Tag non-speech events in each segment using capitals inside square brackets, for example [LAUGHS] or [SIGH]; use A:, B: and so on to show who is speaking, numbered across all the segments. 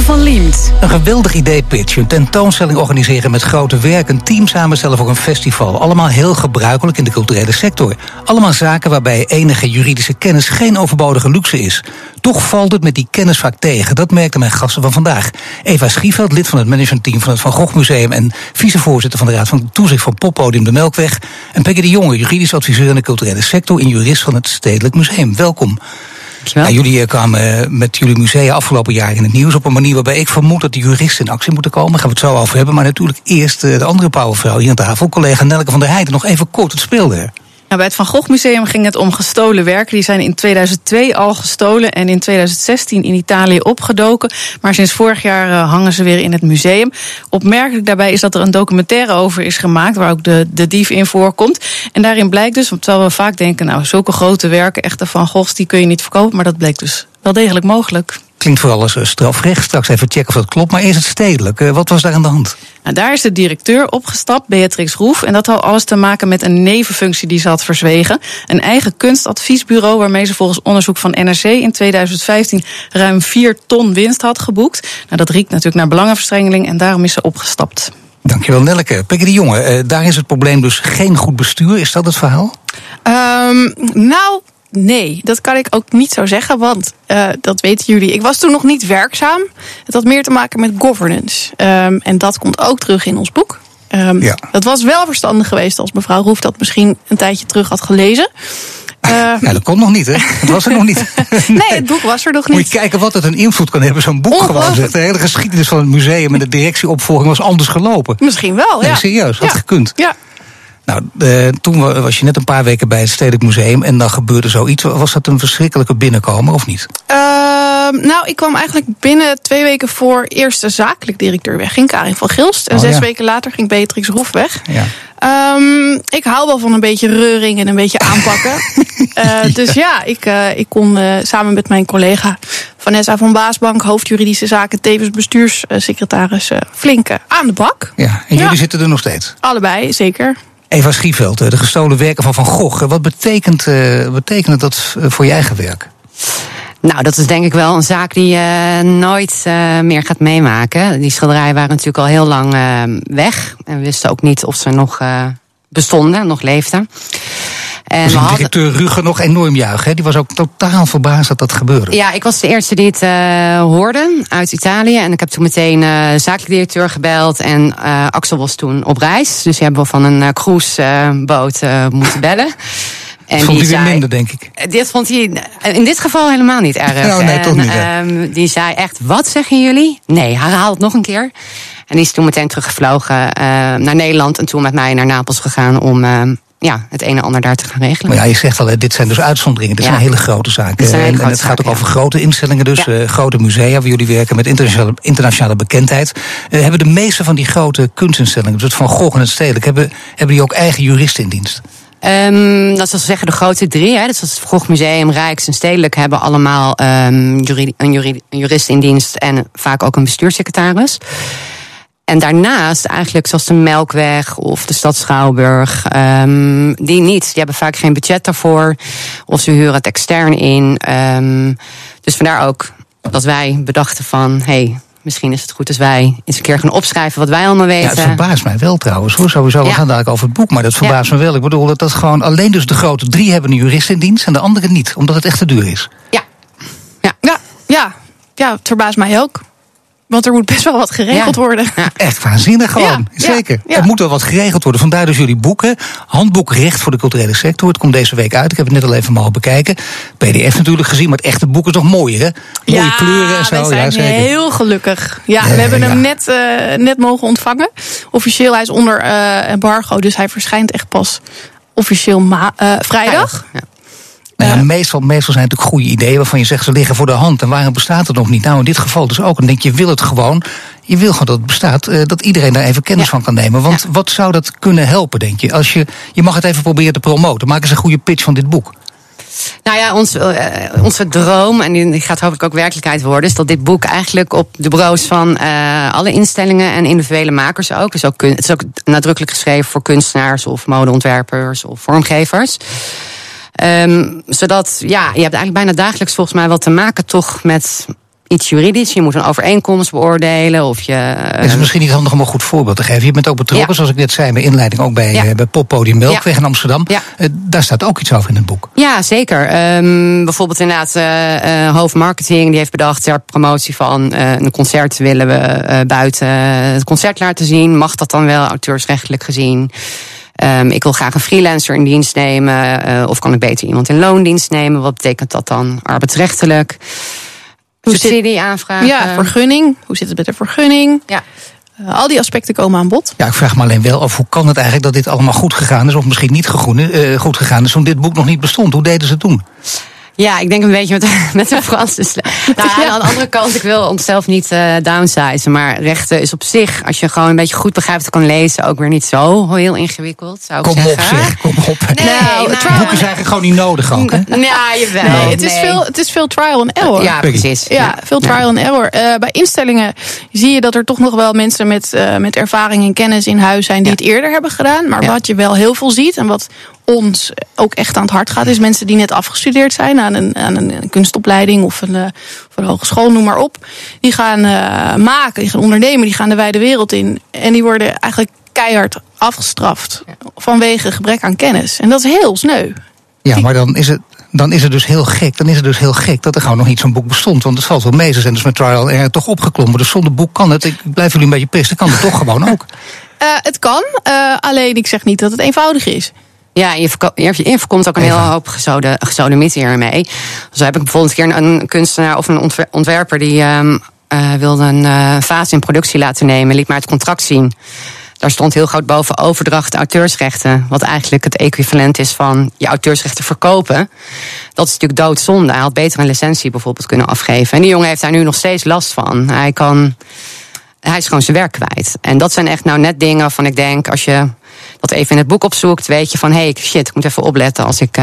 A: Van.
B: Een geweldig idee pitch. Een tentoonstelling organiseren met grote werk. Een team samenstellen voor een festival. Allemaal heel gebruikelijk in de culturele sector. Allemaal zaken waarbij enige juridische kennis geen overbodige luxe is. Toch valt het met die kennis vaak tegen. Dat merkten mijn gasten van vandaag. Eva Schieveld, lid van het managementteam van het Van Gogh Museum... en vicevoorzitter van de Raad van Toezicht van Poppodium de Melkweg. En Peggy de Jonge, juridisch adviseur in de culturele sector... en jurist van het Stedelijk Museum. Welkom. Ja, jullie eh, kwamen eh, met jullie musea afgelopen jaar in het nieuws op een manier waarbij ik vermoed dat de juristen in actie moeten komen. Daar gaan we het zo over hebben. Maar natuurlijk eerst eh, de andere powervrouw hier aan tafel, collega Nelke van der Heijden. Nog even kort, het speelde.
C: Nou, bij het Van Gogh Museum ging het om gestolen werken. Die zijn in 2002 al gestolen en in 2016 in Italië opgedoken. Maar sinds vorig jaar uh, hangen ze weer in het museum. Opmerkelijk daarbij is dat er een documentaire over is gemaakt... waar ook de, de dief in voorkomt. En daarin blijkt dus, terwijl we vaak denken... nou, zulke grote werken, echte Van Goghs, die kun je niet verkopen. Maar dat bleek dus wel degelijk mogelijk.
B: Klinkt vooral als strafrecht. Straks even checken of dat klopt. Maar eerst het stedelijk. Uh, wat was daar aan de hand?
C: Nou, daar is de directeur opgestapt, Beatrix Roef. En dat had alles te maken met een nevenfunctie die ze had verzwegen. Een eigen kunstadviesbureau waarmee ze volgens onderzoek van NRC in 2015 ruim 4 ton winst had geboekt. Nou, dat riekt natuurlijk naar belangenverstrengeling en daarom is ze opgestapt.
B: Dankjewel, Nelleke. Pekke de Jonge, uh, daar is het probleem dus geen goed bestuur. Is dat het verhaal?
D: Um, nou, Nee, dat kan ik ook niet zo zeggen, want uh, dat weten jullie. Ik was toen nog niet werkzaam. Het had meer te maken met governance. Um, en dat komt ook terug in ons boek. Um, ja. Dat was wel verstandig geweest als mevrouw Roef dat misschien een tijdje terug had gelezen.
B: Uh, [LAUGHS] dat komt nog niet, hè? Het was er nog niet. [LAUGHS]
D: nee, het boek was er nog niet.
B: Moet je kijken wat het een invloed kan hebben, zo'n boek gewoon zegt. De hele geschiedenis van het museum en de directieopvolging was anders gelopen.
D: Misschien wel, ja.
B: Nee, serieus, had
D: ja.
B: gekund.
D: Ja.
B: Nou, uh, toen was je net een paar weken bij het Stedelijk Museum en dan gebeurde zoiets. Was dat een verschrikkelijke binnenkomen of niet?
D: Uh, nou, ik kwam eigenlijk binnen twee weken voor eerste zakelijk directeur weg. Ging Karin van Gilst. En
B: Oh,
D: zes
B: ja.
D: weken later ging Beatrix Roef weg.
B: Ja.
D: Um, ik hou wel van een beetje reuring en een beetje aanpakken. [LAUGHS] uh, dus ja, ik, uh, ik kon uh, samen met mijn collega Vanessa van Baasbank, hoofd juridische zaken, tevens bestuurssecretaris, flink aan de bak.
B: Ja, en jullie
D: Ja.
B: zitten er nog steeds.
D: Allebei, zeker.
B: Eva Schieveld, eh, de gestolen werken van Van Gogh. Eh, Wat betekent, uh, betekent dat eh, voor je eigen werk?
E: Nou, dat is denk ik wel een zaak die je nooit meer gaat meemaken. Die schilderijen waren natuurlijk al heel lang weg. En we wisten ook niet of ze nog bestonden, nog leefden.
B: En dus de directeur Rugge nog enorm juichen. Hè? Die was ook totaal verbaasd dat dat gebeurde.
E: Ja, ik was de eerste die het uh, hoorde uit Italië. En ik heb toen meteen uh, zakelijk directeur gebeld. En uh, Axel was toen op reis. Dus die hebben we van een cruiseboot moeten bellen. [LAUGHS]
B: En vond hij weer minder, denk ik.
E: Dit vond hij in dit geval helemaal niet erg.
B: Nou, [LAUGHS] nee,
E: en,
B: toch niet.
E: Um, die zei echt, wat zeggen jullie? Nee, herhaal het nog een keer. En die is toen meteen teruggevlogen uh, naar Nederland. En toen met mij naar Napels gegaan om... Uh, ja, het een en ander daar te gaan regelen.
B: Maar ja, je zegt al, dit zijn dus uitzonderingen. Dit ja. zijn hele grote zaken.
E: Hele
B: en,
E: grote
B: en het gaat ook over grote instellingen, dus ja. uh, grote musea waar jullie werken met internationale, internationale bekendheid. Uh, hebben de meeste van die grote kunstinstellingen, dus het Van Gogh en het Stedelijk, hebben, hebben die ook eigen juristen in dienst?
E: Um, dat is zeggen de grote drie, hè, dus het Vroeg Museum, Rijks en Stedelijk, hebben allemaal um, juridi een, een jurist in dienst en vaak ook een bestuurssecretaris. En daarnaast, eigenlijk zoals de Melkweg of de Stad Schouwburg, um, die niet. Die hebben vaak geen budget daarvoor. Of ze huren het extern in. Um, dus vandaar ook dat wij bedachten van, hey, misschien is het goed als wij eens een keer gaan opschrijven wat wij allemaal weten.
B: Ja, het verbaast mij wel trouwens hoor. Sowieso, we
E: Ja.
B: gaan dadelijk over het boek, maar dat verbaast me wel. Ik bedoel dat dat gewoon alleen dus de grote drie hebben een jurist in dienst en de andere niet, omdat het echt te duur is.
D: Ja, ja, ja, het verbaast mij ook. Want er moet best wel wat geregeld
E: Ja.
D: worden.
B: Echt waanzinnig gewoon.
D: Ja, ja,
B: Zeker.
D: ja.
B: Er moet wel wat geregeld worden. Vandaar dus jullie boeken. Handboek Recht voor de culturele sector. Het komt deze week uit. Ik heb het net al even mogen bekijken. PDF natuurlijk gezien, maar het echte boek is nog mooier hè? Mooie
D: ja,
B: kleuren en zo.
D: wij zijn
B: ja, zeker.
D: heel gelukkig. Ja,
B: Ja,
D: we hebben
B: ja.
D: hem net, eh, net mogen ontvangen. Officieel, hij is onder eh, embargo, dus hij verschijnt echt pas officieel ma- eh, vrijdag.
B: Nou ja,
D: Ja.
B: meestal, meestal zijn het natuurlijk goede ideeën waarvan je zegt ze liggen voor de hand. En waarom bestaat het nog niet? Nou, in dit geval dus ook. Dan denk je, wil het gewoon. Je wil gewoon dat het bestaat. eh, dat iedereen daar even kennis
E: Ja.
B: van kan nemen. Want wat zou dat kunnen helpen, denk je? Als je, je mag het even proberen te promoten. Maak eens een goede pitch van dit boek.
E: Nou ja, ons, eh, onze droom, en die gaat hopelijk ook werkelijkheid worden, is dat dit boek eigenlijk op de bureaus van eh, alle instellingen en individuele makers ook. Dus ook het is ook nadrukkelijk geschreven voor kunstenaars of modeontwerpers of vormgevers. Ehm, zodat, ja, je hebt eigenlijk bijna dagelijks volgens mij wel te maken toch met iets juridisch. Je moet een overeenkomst beoordelen of je...
B: Het is
E: ehm,
B: misschien niet handig om een goed voorbeeld te geven. Je bent ook betrokken,
E: Ja.
B: zoals ik net zei, bij inleiding ook bij,
E: Ja.
B: eh, bij Poppodium Melkweg in Amsterdam. Eh, daar staat ook iets over in het boek.
E: Ja, zeker. Ehm, bijvoorbeeld inderdaad, eh hoofdmarketing die heeft bedacht ter promotie van een concert willen we buiten het concert laten zien. Mag dat dan wel auteursrechtelijk gezien? Ehm, ik wil graag een freelancer in dienst nemen. eh, of kan ik beter iemand in loondienst nemen? Wat betekent dat dan arbeidsrechtelijk?
D: Hoe zit-
E: Subsidie aanvragen.
D: Ja, vergunning. Hoe zit het met de vergunning?
E: Ja.
D: Eh, al die aspecten komen aan bod.
B: Ja, ik vraag me alleen wel af hoe kan het eigenlijk dat dit allemaal goed gegaan is, of misschien niet eh, goed gegaan is, toen dit boek nog niet bestond. Hoe deden ze het toen?
E: Ja, ik denk een beetje met, [LAUGHS] met de Franse sla- [LAUGHS] Nou, ja, aan de andere kant, ik wil onszelf niet eh downsizen. Maar rechten is op zich, als je gewoon een beetje goed begrijpt en kan lezen, ook weer niet zo heel ingewikkeld, zou ik
B: Kom op zeg, kom op.
E: Nee,
D: Nou,
E: nou,
B: Het boek is eigenlijk gewoon niet nodig ook, hè?
E: Ja, jawel.
D: Nee, het, is veel, het is veel trial and error.
E: Ja, precies.
D: Ja, veel trial and error. Eh, bij instellingen zie je dat er toch nog wel mensen met, eh, met ervaring en kennis in huis zijn die
E: Ja.
D: het eerder hebben gedaan. Maar
E: Ja.
D: wat je wel heel veel ziet en wat ons ook echt aan het hart gaat, is mensen die net afgestudeerd zijn aan een, aan een kunstopleiding of een, eh, of een hogeschool, noem maar op. Die gaan eh, maken, die gaan ondernemen, die gaan de wijde wereld in. En die worden eigenlijk keihard afgestraft vanwege gebrek aan kennis. En dat is heel sneu.
B: Ja, maar dan is het. Dan is het dus heel gek. Dan is het dus heel gek dat er gewoon nog niet zo'n boek bestond. Want het valt wel mee. Ze zijn dus met trial error toch opgeklommen. Dus zonder boek kan het. Ik blijf jullie een beetje pisten. Kan het toch gewoon ook. [LAUGHS]
D: Eh, het kan, eh, alleen ik zeg niet dat het eenvoudig is.
E: Ja, je, je voorkomt ook een hele hoop gezode, gesodemieten hiermee. Zo heb ik bijvoorbeeld een keer een, kunstenaar of een ontwer- ontwerper die ehm, eh, wilde een eh, fase in productie laten nemen, liet maar het contract zien. Daar stond heel groot boven overdracht auteursrechten. Wat eigenlijk het equivalent is van je auteursrechten verkopen. Dat is natuurlijk doodzonde. Hij had beter een licentie bijvoorbeeld kunnen afgeven. En die jongen heeft daar nu nog steeds last van. Hij kan. Hij is gewoon zijn werk kwijt. En dat zijn echt nou net dingen waarvan ik denk, als je dat even in het boek opzoekt, weet je van hé, hey, shit, ik moet even opletten als ik.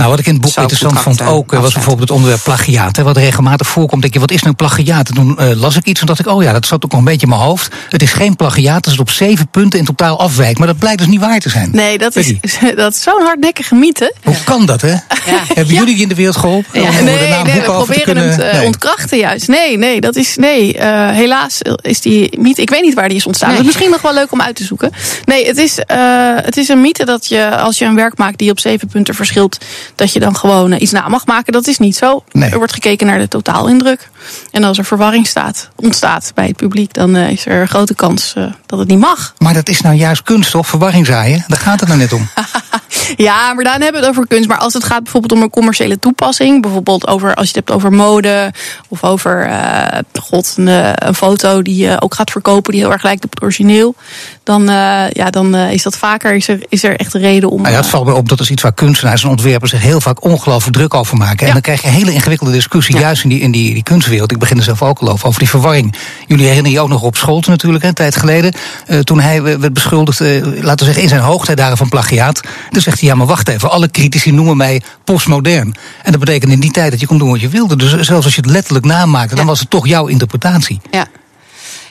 E: Eh,
B: Nou, wat ik in het boek
E: Zou
B: interessant vond
E: contracten
B: ook, eh, was bijvoorbeeld het onderwerp plagiaat. Hè, wat regelmatig voorkomt. Denk je, wat is nou plagiaat? En toen eh, las ik iets en dacht ik, oh ja, dat zat ook nog een beetje in mijn hoofd. Het is geen plagiaat, het is op zeven punten in totaal afwijkt. Maar dat blijkt dus niet waar te zijn.
D: Nee, dat is, [LAUGHS] dat is zo'n hardnekkige mythe.
B: Hoe kan dat, hè? [LAUGHS] Hebben jullie die in de wereld geholpen?
E: Ja.
B: Om
D: nee, nee, we proberen
B: kunnen-
D: het eh,
B: Nee.
D: ontkrachten juist. Nee, nee, dat is. Nee, eh, helaas is die mythe. Ik weet niet waar die is ontstaan.
E: Nee.
D: Dat is misschien nog wel leuk om uit te zoeken. Nee, het is, eh, het is een mythe dat je, als je een werk maakt die op zeven punten verschilt, dat je dan gewoon eh, iets na mag maken. Dat is niet zo.
B: Nee.
D: Er wordt gekeken naar de totaalindruk. En als er verwarring staat, ontstaat bij het publiek, dan eh, is er een grote kans eh, dat het niet mag.
B: Maar dat is nou juist kunst, toch? Verwarring zaaien. Daar gaat het nou net om. [LAUGHS]
D: Ja, maar dan hebben we het over kunst. Maar als het gaat bijvoorbeeld om een commerciële toepassing, bijvoorbeeld over als je het hebt over mode of over eh, god, een, eh, een foto die je ook gaat verkopen die heel erg lijkt op het origineel, dan, eh, ja, dan is dat vaker is er, is er echt een reden om.
B: Ja, het valt me op dat is iets waar kunstenaars en ontwerpers zich heel vaak ongelooflijk druk over maken. En dan krijg je een hele ingewikkelde discussie,
E: Ja.
B: juist in die, in die, die kunstwereld. Ik begin er zelf ook al over, over die verwarring. Jullie herinneren je ook nog op Scholten natuurlijk, een tijd geleden. toen hij werd beschuldigd, laten we zeggen, in zijn hoogtijdagen van plagiaat. Dan zegt hij, ja, maar wacht even, alle critici noemen mij postmodern. En dat betekent in die tijd dat je kon doen wat je wilde. Dus zelfs als je het letterlijk namaakte, dan was het toch jouw interpretatie.
E: ja.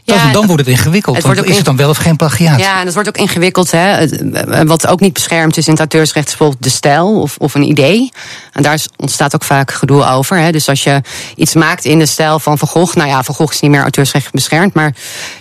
B: Dan,
E: Ja,
B: dan wordt het ingewikkeld.
E: het
B: want
E: wordt ook
B: is het dan wel of geen plagiaat?
E: Ja, en dat wordt ook ingewikkeld. Hè. Eh, Wat ook niet beschermd is in het auteursrecht is bijvoorbeeld de stijl of, of een idee. En daar ontstaat ook vaak gedoe over. Hè. Dus als je iets maakt in de stijl van Van Gogh... nou ja, Van Gogh is niet meer auteursrecht beschermd... maar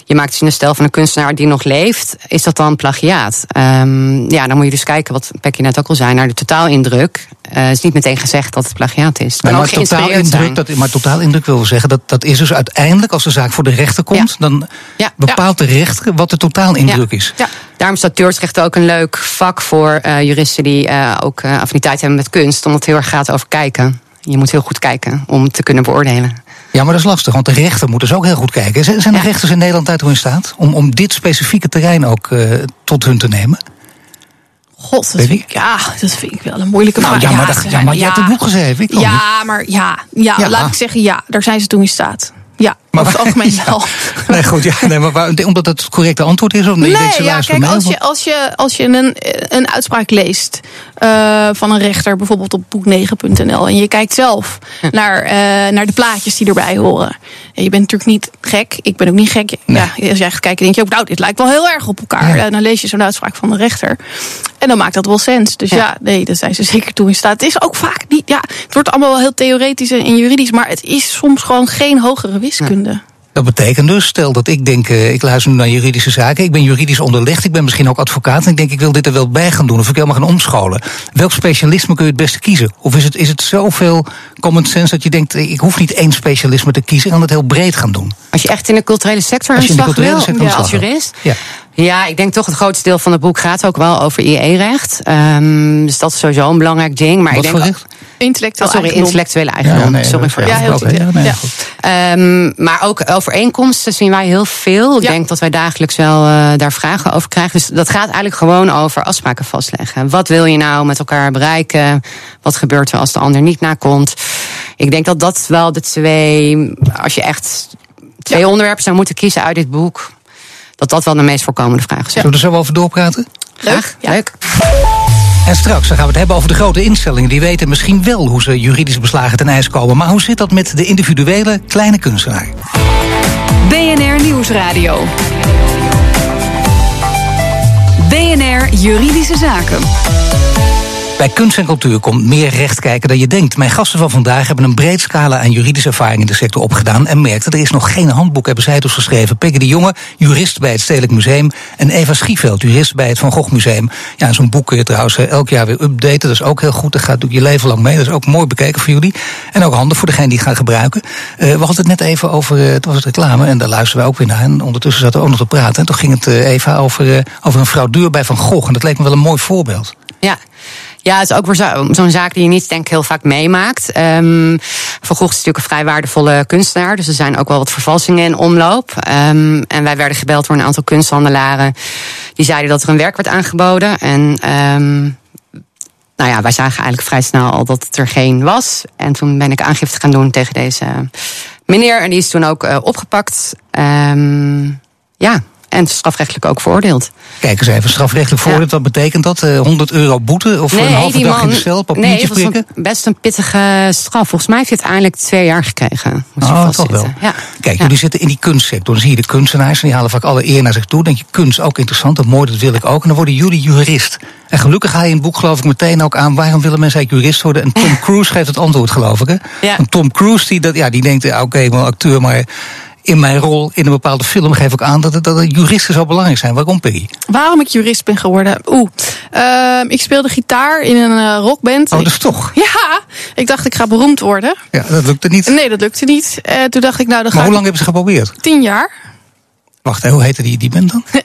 E: je maakt iets in de stijl van een kunstenaar die nog leeft... is dat dan plagiaat? Ehm, ja, dan moet je dus kijken, wat Pekje net ook al zei... naar de totaalindruk. Eh, Het is niet meteen gezegd dat het plagiaat is. Het
B: Nee,
E: kan
B: maar,
E: ook
B: totaal
E: geïnspireerd zijn.
B: indruk, dat, maar totaal indruk wil zeggen, dat, dat is dus uiteindelijk, als de zaak voor de rechter komt,
E: Ja.
B: dan
E: Ja.
B: bepaalt de rechter wat de totaal indruk is.
E: Ja. Daarom is auteursrecht ook een leuk vak voor eh, juristen die eh, ook eh, affiniteit hebben met kunst. Omdat het heel erg gaat over kijken. Je moet heel goed kijken om te kunnen beoordelen.
B: Ja, maar dat is lastig, want de rechter moet dus ook heel goed kijken. Zijn de
E: Ja.
B: rechters in Nederland daartoe in staat om, om dit specifieke terrein ook eh, tot hun te nemen?
D: God, dat vind ik, ja, dat vind ik wel een moeilijke
B: Nou,
D: vraag.
B: ja, maar, dat,
D: ze
B: ja, maar je
D: zijn-
B: hebt een boek geschreven. Ik niet.
D: Ja, maar ja, ja,
B: Ja.
D: laat ik zeggen ja, daar zijn ze toe in staat. Ja. Maar over het [LAUGHS] algemeen wel.
B: Nee, goed, ja, nee, maar waar, omdat het het correcte antwoord is? Of nee, je
D: Nee, ja, kijk, als je, als je, als je een, een uitspraak leest eh, van een rechter, bijvoorbeeld op boek9.nl, en je kijkt zelf naar, eh, naar de plaatjes die erbij horen. En je bent natuurlijk niet gek, ik ben ook niet gek.
B: Nee.
D: Ja, als jij gaat kijken, denk je ook, nou, dit lijkt wel heel erg op elkaar.
B: Ja.
D: En dan lees je zo'n uitspraak van de rechter. En dan maakt dat wel sens. Dus ja,
E: Ja.
D: nee, daar zijn ze [LAUGHS] zeker toe in staat. Het is ook vaak niet, ja, het wordt allemaal wel heel theoretisch en juridisch, maar het is soms gewoon geen hogere wiskunde.
B: Dat betekent dus, stel dat ik denk, eh, ik luister nu naar juridische zaken, ik ben juridisch onderlegd, ik ben misschien ook advocaat en ik denk, ik wil dit er wel bij gaan doen of ik helemaal gaan omscholen. Welk specialisme kun je het beste kiezen? Of is het, is het zoveel common sense dat je denkt, eh, ik hoef niet één specialisme te kiezen, ik kan het heel breed gaan doen?
E: Als je echt in de culturele sector aan
B: Als
E: de
B: je in de
E: slag
B: culturele
E: wil, ja, als jurist.
B: Ja.
E: Ja, ik denk toch het grootste deel van het boek gaat ook wel over IE-recht. Ehm, dus dat is sowieso een belangrijk ding. Maar
B: Wat
E: ik
B: voor
E: denk,
B: recht?
D: Intellectueel
E: Oh, sorry,
D: eigendom.
E: intellectuele eigendom. sorry voor
D: Ja, heel goed, ja.
B: nee,
D: Ja.
B: goed.
E: Ehm, maar ook overeenkomsten zien wij heel veel. Ik
D: Ja.
E: denk dat wij dagelijks wel eh, daar vragen over krijgen. Dus dat gaat eigenlijk gewoon over afspraken vastleggen. Wat wil je nou met elkaar bereiken? Wat gebeurt er als de ander niet nakomt? Ik denk dat dat wel de twee, als je echt twee onderwerpen zou moeten kiezen uit dit boek, dat dat wel de meest voorkomende vragen zijn.
B: Zullen we er zo over doorpraten?
E: Graag,
D: Ja.
E: leuk.
B: En straks dan gaan we het hebben over de grote instellingen. Die weten misschien wel hoe ze juridische beslagen ten ijs komen. Maar hoe zit dat met de individuele kleine kunstenaar?
A: BNR Nieuwsradio. BNR Juridische Zaken.
B: Bij kunst en cultuur komt meer recht kijken dan je denkt. Mijn gasten van vandaag hebben een breed scala aan juridische ervaring in de sector opgedaan. En merkten, er is nog geen handboek, hebben zij dus geschreven. Peggy de Jonge, jurist bij het Stedelijk Museum. En Eva Schieveld, jurist bij het Van Gogh Museum. Ja, zo'n boek kun je trouwens eh, elk jaar weer updaten. Dat is ook heel goed. Dat gaat je leven lang mee. Dat is ook mooi bekeken voor jullie. En ook handig voor degene die gaan gebruiken. Eh, we hadden het net even over, eh, het was reclame. En daar luisteren we ook weer naar. En ondertussen zaten we ook nog te praten. En toen ging het, eh, Eva, over, over een frauduur bij Van Gogh. En dat leek me wel een mooi voorbeeld.
E: Ja. Ja, het is ook weer zo- zo'n zaak die je niet denk ik heel vaak meemaakt. Ehm Van Gogh is natuurlijk een vrij waardevolle kunstenaar. Dus er zijn ook wel wat vervalsingen in omloop. Ehm, en wij werden gebeld door een aantal kunsthandelaren. Die zeiden dat er een werk werd aangeboden. En ehm, nou ja, wij zagen eigenlijk vrij snel al dat het er geen was. En toen ben ik aangifte gaan doen tegen deze meneer. En die is toen ook eh, opgepakt. Ehm, ja, en strafrechtelijk ook veroordeeld.
B: Kijk eens even, strafrechtelijk
E: Ja.
B: voordeel, wat betekent dat? Eh, 100 euro boete of een halve dag in de cel,
E: nee,
B: papiertjes
E: het was
B: prikken?
E: een, best een pittige straf. Volgens mij heeft hij uiteindelijk twee jaar gekregen.
B: Oh, toch wel.
E: Ja.
B: Kijk,
E: Ja.
B: jullie zitten in die kunstsector. Dan zie je de kunstenaars en die halen vaak alle eer naar zich toe. Dan denk je, kunst ook interessant, dat mooi, dat wil ik ook. En dan worden jullie jurist. En gelukkig ga je in het boek geloof ik meteen ook aan... waarom willen mensen eigenlijk jurist worden? En Tom [LAUGHS] Cruise geeft het antwoord, geloof ik. Hè?
E: Ja.
B: Want Tom Cruise die, dat, ja, die denkt, oké, ben acteur, maar... In mijn rol in een bepaalde film geef ik aan dat, het, dat juristen zo belangrijk zijn. Waarom, Peggy?
D: Waarom ik jurist ben geworden? Oeh, Ehm, ik speelde gitaar in een eh, rockband.
B: Oh, dat is toch? [LAUGHS]
D: Ja, ik dacht ik ga beroemd worden.
B: Ja, dat lukte niet.
D: Nee, dat lukte niet. Eh, toen dacht ik, nou, dan ga
B: Maar hoe
D: ik
B: lang hebben ze geprobeerd?
D: tien jaar.
B: Wacht, hoe heette die, die band dan? [LAUGHS]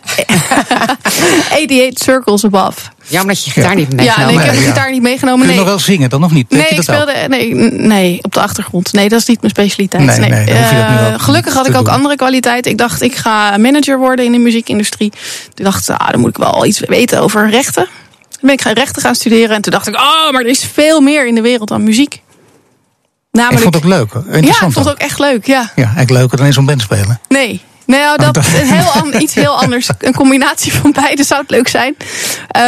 D: 88 Circles Above.
E: Jammer dat je gitaar
B: Ja.
E: niet hebt
D: Ja,
E: meegenomen.
D: nee, ik heb
B: Nee,
D: de
B: ja.
D: gitaar niet meegenomen.
B: Kun je
D: Nee,
B: nog wel zingen dan of niet?
D: Nee ik speelde nee, nee, op de achtergrond. Nee, dat is niet mijn specialiteit.
B: Nee, nee,
D: Eh, gelukkig had ik ook
B: doen.
D: andere kwaliteiten. Ik dacht, ik ga manager worden in de muziekindustrie. Toen dacht ik, ah, dan moet ik wel iets weten over rechten. Toen ben ik gaan rechten gaan studeren. En toen dacht ik, oh, maar er is veel meer in de wereld dan muziek.
B: Ik
D: Namelijk,
B: vond het ook leuk. hoor.
D: ja,
B: Interessant.
D: ik vond het
B: ook.
D: ook echt leuk, ja.
B: Ja, eigenlijk leuker dan in zo'n band spelen.
D: Nee. Nou, dat,
B: dat- [LAUGHS]
D: een heel an- iets heel anders. Een combinatie van beide zou het leuk zijn. Eh,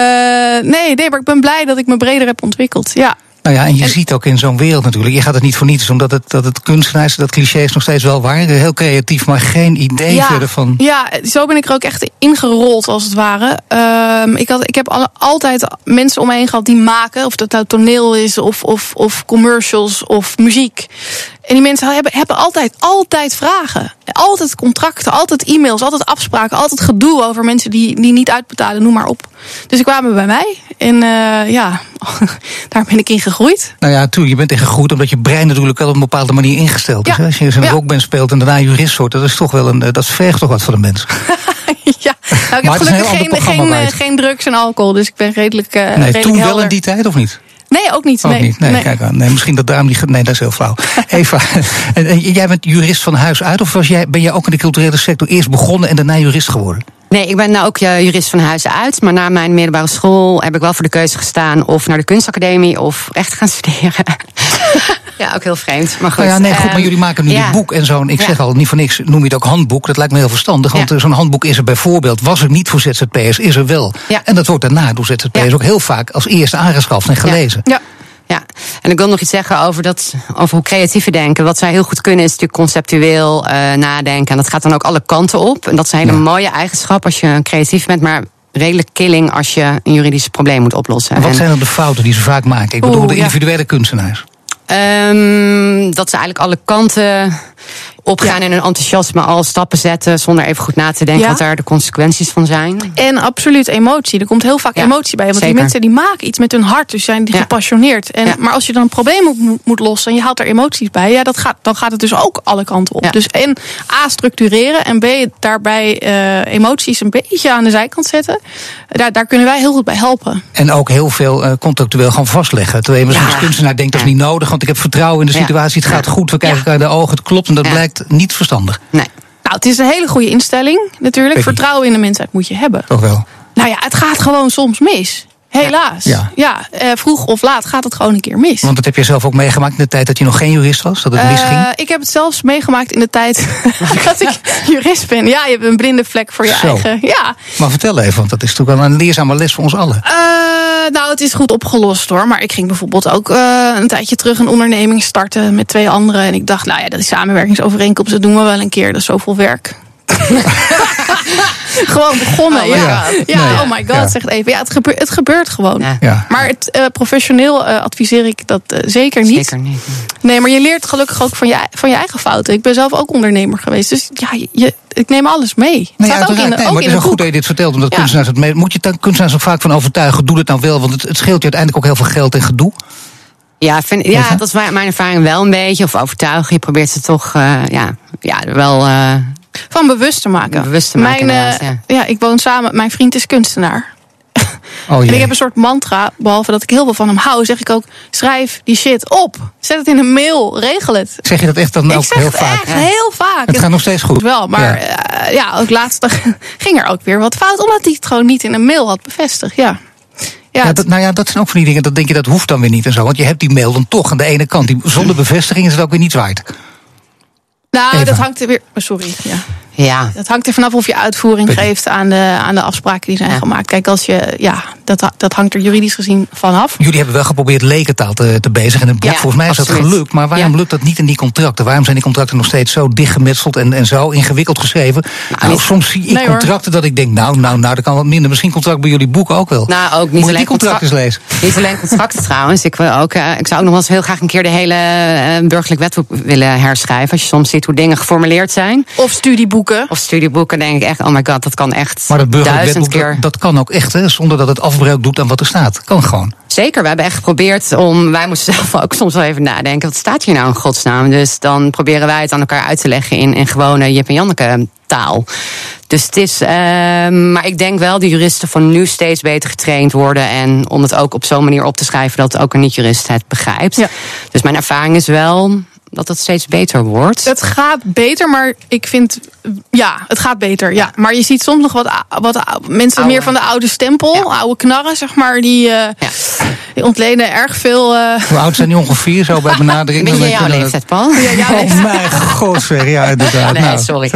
D: nee, nee, maar ik ben blij dat ik me breder heb ontwikkeld. Ja.
B: Nou ja, en je
D: En-
B: ziet ook in zo'n wereld natuurlijk. Je gaat het niet voor niets, omdat het, dat het kunstenaars, dat cliché is nog steeds wel waar. Heel creatief, maar geen idee
D: ja,
B: verder van.
D: ja, zo ben ik er ook echt ingerold als het ware. Ehm, ik, had, ik heb altijd mensen om me heen gehad die maken. Of dat nou toneel is, of, of, of commercials, of muziek. En die mensen hebben, hebben altijd, altijd vragen. Altijd contracten, altijd e-mails, altijd afspraken. Altijd gedoe over mensen die, die niet uitbetalen, noem maar op. Dus ze kwamen bij mij. En eh, ja, [LAUGHS] daar ben ik in gegroeid.
B: Nou ja, natuurlijk, je bent in gegroeid omdat je brein natuurlijk wel op een bepaalde manier ingesteld is.
D: Ja.
B: Als je een
D: Ja.
B: rockband speelt en daarna jurist wordt, dat is toch wel een, eh, dat vergt toch wat van de mens. [LAUGHS]
D: ja, nou, ik
B: Maar
D: heb gelukkig geen, geen, eh, geen drugs en alcohol. Dus ik ben redelijk, eh
B: Nee,
D: redelijk
B: toen wel in die tijd of niet?
D: Nee, ook niet.
B: Ook
D: nee.
B: niet. Nee, kijk aan. Nee, misschien dat daarom die. ge- Nee, dat is heel flauw. [LAUGHS] Eva, jij bent jurist van huis uit, of was jij, ben jij ook in de culturele sector eerst begonnen en daarna jurist geworden?
E: Nee, ik ben nou ook uh, jurist van huis uit. Maar na mijn middelbare school heb ik wel voor de keuze gestaan... of naar de kunstacademie of recht gaan [LAUGHS] studeren. ja, ook heel vreemd. Maar goed.
B: Nou ja, nee, goed, maar jullie maken nu
E: ja.
B: dit boek en zo'n... Ik
E: Ja.
B: zeg al, niet voor niks noem je het ook handboek. Dat lijkt me heel verstandig. Want eh, zo'n handboek is er bijvoorbeeld... was er niet voor ZZP'ers, is er wel.
E: Ja.
B: En dat wordt daarna door ZZP'ers ook heel vaak... als eerste aangeschaft en gelezen.
D: Ja.
E: Ja, en ik wil nog iets zeggen over, dat, over hoe creatieven denken. Wat zij heel goed kunnen is natuurlijk conceptueel eh, nadenken. En dat gaat dan ook alle kanten op. En dat is een hele
B: Ja.
E: mooie eigenschap als je creatief bent. Maar redelijk killing als je een juridisch probleem moet oplossen.
B: En wat
E: En,
B: zijn dan de fouten die ze vaak maken? Ik bedoel
E: Oeh,
B: de
E: ja.
B: individuele kunstenaars.
E: ehm, dat ze eigenlijk alle kanten opgaan en hun enthousiasme al stappen zetten... zonder even goed na te denken
D: Ja.
E: wat daar de consequenties van zijn.
D: En absoluut emotie. Er komt heel vaak
E: Ja,
D: emotie bij. Want die mensen die maken iets met hun hart. Dus zijn die
E: Ja.
D: gepassioneerd. En,
E: Ja.
D: Maar als je dan een probleem moet, moet lossen en je haalt er emoties bij. Ja, dat gaat, dan gaat het dus ook alle kanten op.
E: Ja.
D: Dus en A, structureren. En B, daarbij eh, emoties een beetje aan de zijkant zetten. Daar, daar kunnen wij heel goed bij helpen.
B: En ook heel veel eh, contractueel gaan vastleggen. Terwijl je
E: Ja.
B: als kunstenaar denkt dat is niet nodig... want ik heb vertrouwen in de
E: Ja.
B: situatie, het gaat
E: Ja.
B: goed... we kijken
E: Ja.
B: elkaar in de ogen, het klopt... en dat
E: Ja.
B: blijkt niet verstandig.
E: Nee.
D: Nou, het is een hele goede instelling natuurlijk. Vertrouwen in de mensheid moet je hebben.
B: Toch wel?
D: Nou ja, het gaat gewoon soms mis. Helaas.
B: Ja.
D: Ja, eh, vroeg of laat gaat het gewoon een keer mis.
B: Want dat heb je zelf ook meegemaakt in de tijd dat je nog geen jurist was? Dat het misging?
D: Eh, ik heb het zelfs meegemaakt in de tijd [LAUGHS] [LAUGHS] dat ik jurist ben. Ja, je hebt een blinde vlek voor je
B: Zo.
D: eigen. Ja.
B: Maar vertel even, want dat is natuurlijk wel een leerzame les voor ons allen.
D: Eh, nou, het is goed opgelost hoor. Maar ik ging bijvoorbeeld ook een tijdje terug een onderneming starten met twee anderen. En ik dacht, nou ja, dat is samenwerkingsovereenkomst, dat doen we wel een keer. Dat is zoveel werk. [LAUGHS] [LAUGHS] gewoon begonnen.
E: Oh
D: ja, ja
B: Nee.
D: oh my god,
B: Ja.
D: zegt even. Ja, het, gebeurt, het gebeurt gewoon.
E: Ja.
B: Ja.
D: Maar het, eh, professioneel eh, adviseer ik dat eh, zeker niet.
E: Zeker niet.
D: Nee, maar je leert gelukkig ook van je, van je eigen fouten. Ik ben zelf ook ondernemer geweest. Dus ja, je, ik neem alles mee. Het
B: Nee,
D: staat ook in,
B: uiteraard. Nee,
D: ook
B: maar
D: in
B: het is wel goed dat je dit vertelt, omdat
D: Ja.
B: kunstenaars het mee... Moet je dan kunstenaars ook vaak van overtuigen, doe het nou wel, want het, het scheelt je uiteindelijk ook heel veel geld en gedoe.
E: Ja, vind, ja, dat is mijn mijn ervaring wel een beetje. Of overtuigen. Je probeert ze toch eh, ja, ja, wel. eh,
D: Van bewust te maken.
E: Bewust te maken,
D: Mijn, eh, ja. ik woon samen. Mijn vriend is kunstenaar. [LAUGHS]
B: Oh
D: En ik heb een soort mantra. Behalve dat ik heel veel van hem hou, zeg ik ook: schrijf die shit op. Zet het in een mail. Regel het.
B: Zeg je dat echt dan
D: ik
B: ook
D: zeg
B: heel
D: het
B: vaak?
D: echt heel vaak.
B: Het gaat nog steeds goed.
D: wel, maar
B: Ja.
D: ja. ja, ook laatst [LAUGHS] ging er ook weer wat fout, omdat hij het gewoon niet in een mail had bevestigd. Ja. Ja,
B: Ja, dat, nou ja, dat zijn ook van die dingen. Dat denk je, dat hoeft dan weer niet en zo. Want je hebt die mail dan toch aan de ene kant. Die, zonder bevestiging is het ook weer niets waard.
D: Nou,
B: Eva.
D: dat hangt er weer. oh, sorry. Ja.
E: Ja.
D: Dat hangt er vanaf of je uitvoering geeft aan de, aan de afspraken die zijn
E: Ja.
D: gemaakt. Kijk, als je. Ja, dat, dat hangt er juridisch gezien vanaf.
B: Jullie hebben wel geprobeerd lekentaal te, te bezigen. En het boek,
E: Ja,
B: volgens mij is dat gelukt. Maar waarom
E: Ja.
B: lukt dat niet in die contracten? Waarom zijn die contracten nog steeds zo dichtgemetseld en, en zo ingewikkeld geschreven? Nou,
E: niet-
B: soms zie ik
D: Nee, hoor.
B: contracten dat ik denk, nou, nou, nou, dat kan wat minder. Misschien contract bij jullie boeken ook wel.
E: Nou, ook niet
B: Moet ik
E: alleen
B: die contracten lezen?
E: Niet alleen contracten [LAUGHS] trouwens. Ik, wil ook, eh, ik zou ook nog wel eens heel graag een keer de hele eh, burgerlijk wetboek willen herschrijven. Als je soms ziet hoe dingen geformuleerd zijn.
D: Of studieboeken.
E: Of studieboeken, denk ik echt, oh my god, dat kan echt
B: Maar dat
E: duizend keer.
B: dat, dat kan ook echt, hè, zonder dat het afbreuk doet aan wat er staat. Kan gewoon.
E: Zeker, we hebben echt geprobeerd om. Wij moesten zelf ook soms wel even nadenken. Wat staat hier nou in godsnaam? Dus dan proberen wij het aan elkaar uit te leggen in, in gewone Jip en Janneke taal. Dus het is. ehm, maar ik denk wel, de juristen van nu steeds beter getraind worden. En om het ook op zo'n manier op te schrijven dat ook een niet-jurist het begrijpt.
D: Ja.
E: Dus mijn ervaring is wel dat het steeds beter wordt.
D: Het gaat beter, maar ik vind. Ja, het gaat beter. Ja. Maar je ziet soms nog wat, wat mensen
E: Oude.
D: meer van de oude stempel.
E: Ja.
D: Oude knarren, zeg maar. Die, eh,
E: Ja.
D: die ontlenen erg veel. eh,
B: Hoe oud zijn die ongeveer, zo bij [LAUGHS] benadering?
E: Ben
B: Dan
E: je jouw leeftijd, Paul?
D: ja, ja,
B: Oh mijn god, zeg. Ja, inderdaad.
E: Nee,
B: nou,
E: sorry.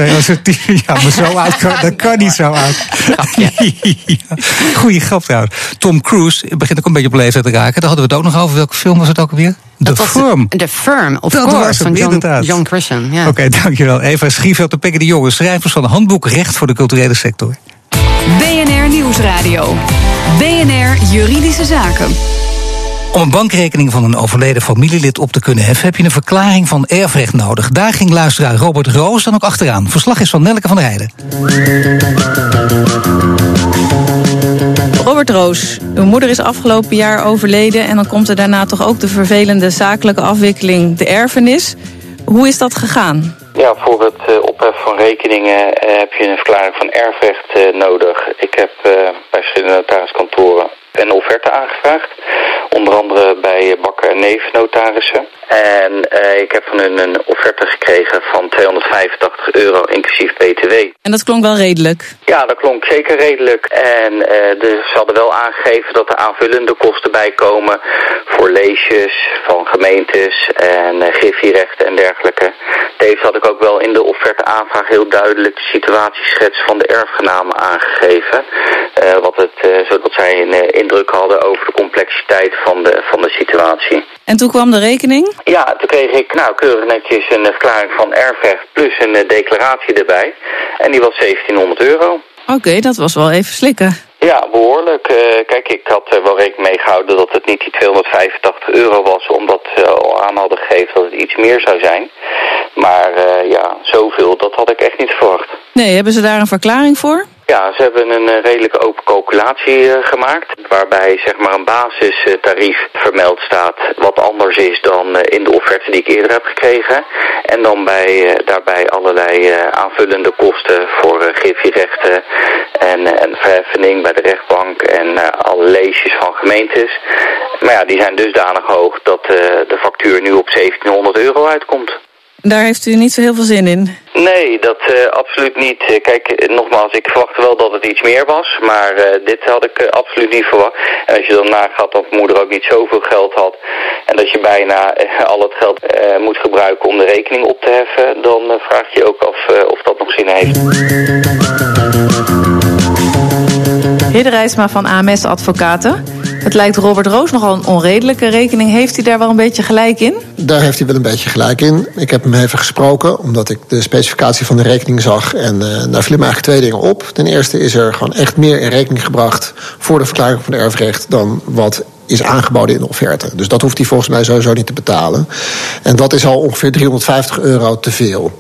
B: Ja, maar zo oud kan, dat kan niet zo oud. [LAUGHS] Ja. [LAUGHS] Goeie grap trouwens. Tom Cruise begint ook een beetje op leeftijd te raken. Daar hadden we het ook nog over. Welke film was het ook alweer?
E: Was
B: Firm.
E: The Firm, of
B: Dat was
E: course,
B: het,
E: van John,
B: inderdaad.
E: John Grisham. Ja.
B: Oké, dankjewel. Eva Schieveld en Pekke de Jonge, schrijvers van Handboek Recht voor de Culturele Sector.
A: BNR Nieuwsradio. BNR Juridische Zaken.
B: Om een bankrekening van een overleden familielid op te kunnen heffen, heb je een verklaring van erfrecht nodig. Daar ging luisteraar Robert Roos dan ook achteraan. Verslag is van Nelke van der Heijden.
F: Robert Roos, uw moeder is afgelopen jaar overleden en dan komt er daarna toch ook de vervelende zakelijke afwikkeling, de erfenis. Hoe is dat gegaan?
G: Ja, voor het eh, opheffen van rekeningen eh, heb je een verklaring van erfrecht eh, nodig. Ik heb bij verschillende notariskantoren een offerte aangevraagd. Onder andere bij Bakker en neefnotarissen. En uh, ik heb van hun een offerte gekregen van 285 euro inclusief btw.
F: En dat klonk wel redelijk?
G: Ja, dat klonk zeker redelijk. En uh, dus ze hadden wel aangegeven dat er aanvullende kosten bij komen voor leesjes van gemeentes en uh, griffierechten en dergelijke. Tevens had ik ook wel in de offerte aanvraag heel duidelijk de situatieschets van de erfgenamen aangegeven. Wat het, zodat zij een indruk hadden over de complexiteit van de, van de situatie.
F: En toen kwam de rekening?
G: Ja, toen kreeg ik nou keurig netjes een verklaring van erfrecht plus een declaratie erbij. En die was 1700 euro.
F: Oké, okay, dat was wel even slikken.
G: Ja, behoorlijk. Uh, kijk, ik had er wel rekening mee gehouden dat het niet die 285 euro was, omdat ze al aan hadden gegeven dat het iets meer zou zijn. Maar uh, ja, zoveel, dat had ik echt niet verwacht.
F: Nee, hebben ze daar een verklaring voor?
G: Ja, ze hebben een uh, redelijke open calculatie uh, gemaakt. Waarbij zeg maar een basistarief vermeld staat. Wat anders is dan uh, in de offerte die ik eerder heb gekregen. En dan bij, daarbij allerlei aanvullende kosten voor griffierechten. En, en verheffening bij de rechtbank. En alle leesjes van gemeentes. Maar ja, die zijn dusdanig hoog dat de factuur nu op 1700 euro uitkomt.
F: Daar heeft u niet zo heel veel zin in?
G: Nee, dat uh, absoluut niet. Kijk, nogmaals, ik verwachtte wel dat het iets meer was, maar uh, dit had ik uh, absoluut niet verwacht. En als je dan nagaat dat moeder ook niet zoveel geld had en dat je bijna al het geld moet gebruiken om de rekening op te heffen, dan vraag je je ook af of dat nog zin heeft.
F: Hidde Rijsma van AMS Advocaten. Het lijkt Robert Roos nogal een onredelijke rekening. Heeft hij daar wel een beetje gelijk in?
H: Daar heeft hij wel een beetje gelijk in. Ik heb hem even gesproken, omdat ik de specificatie van de rekening zag. En uh, daar vielen me eigenlijk twee dingen op. Ten eerste is er gewoon echt meer in rekening gebracht voor de verklaring van erfrecht dan wat is aangeboden in de offerte. Dus dat hoeft hij volgens mij sowieso niet te betalen. En dat is al ongeveer 350 euro te veel.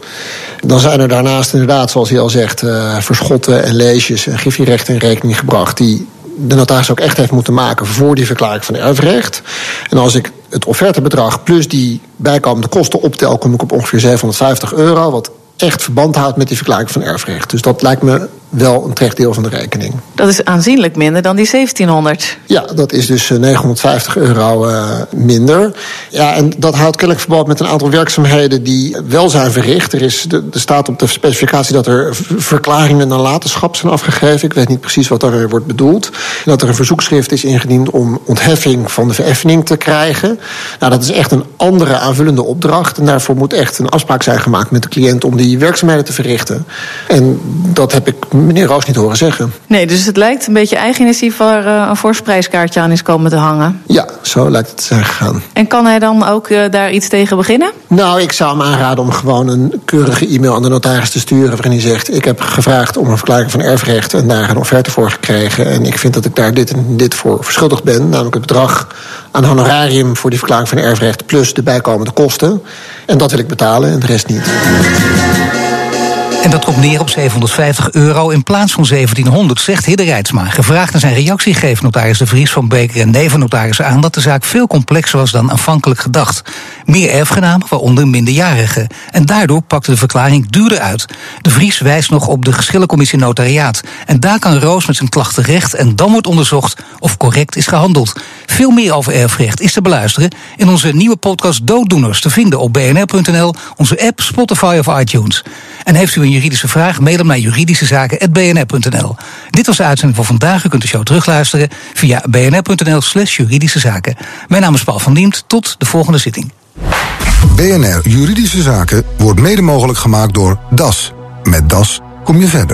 H: Dan zijn er daarnaast inderdaad, zoals hij al zegt, uh, verschotten en leesjes en griffierechten in rekening gebracht die de notaris ook echt heeft moeten maken voor die verklaring van erfrecht. En als ik het offertebedrag plus die bijkomende kosten optel, kom ik op ongeveer 750 euro. Wat echt verband houdt met die verklaring van erfrecht. Dus dat lijkt me wel een terecht deel van de rekening.
F: Dat is aanzienlijk minder dan die 1700.
H: Ja, dat is dus 950 eh, euro uh, minder. Ja, en dat houdt kennelijk verband met een aantal werkzaamheden die wel zijn verricht. Er, is, er staat op de specificatie dat er verklaringen naar nalatenschap zijn afgegeven. Ik weet niet precies wat daar wordt bedoeld. Dat er een verzoekschrift is ingediend om ontheffing van de vereffening te krijgen. Nou, dat is echt een andere aanvullende opdracht. En daarvoor moet echt een afspraak zijn gemaakt met de cliënt om die werkzaamheden te verrichten. En dat heb ik meneer Roos niet horen zeggen.
F: Nee, dus het lijkt een beetje eigen initiatief waar uh, een voorsprijskaartje aan is komen te hangen.
H: Ja, zo lijkt het te zijn gegaan.
F: En kan hij dan ook uh, daar iets tegen beginnen?
H: Nou, ik zou hem aanraden om gewoon een keurige e-mail aan de notaris te sturen... waarin hij zegt, ik heb gevraagd om een verklaring van erfrecht... en daar een offerte voor gekregen. En ik vind dat ik daar dit en dit voor verschuldigd ben. Namelijk het bedrag aan honorarium voor die verklaring van erfrecht... plus de bijkomende kosten. En dat wil ik betalen en de rest niet.
B: En dat komt neer op 750 euro in plaats van 1700, zegt Hidde Rijtsma. Gevraagd naar zijn reactie geeft notaris De Vries van Beker en nevennotarissen aan dat de zaak veel complexer was dan aanvankelijk gedacht. Meer erfgenamen, waaronder minderjarigen. En daardoor pakte de verklaring duurder uit. De Vries wijst nog op de geschillencommissie notariaat. En daar kan Roos met zijn klacht terecht en dan wordt onderzocht of correct is gehandeld. Veel meer over erfrecht is te beluisteren in onze nieuwe podcast Dooddoeners, te vinden op bnr.nl, onze app, Spotify of iTunes. En heeft u een juridische vraag, mail hem naar juridischezaken.bnr.nl. Dit was de uitzending van vandaag. U kunt de show terugluisteren via bnr.nl slash juridische zaken. Mijn naam is Paul van Diemt. Tot de volgende zitting.
I: BNR Juridische Zaken wordt mede mogelijk gemaakt door DAS. Met DAS kom je verder.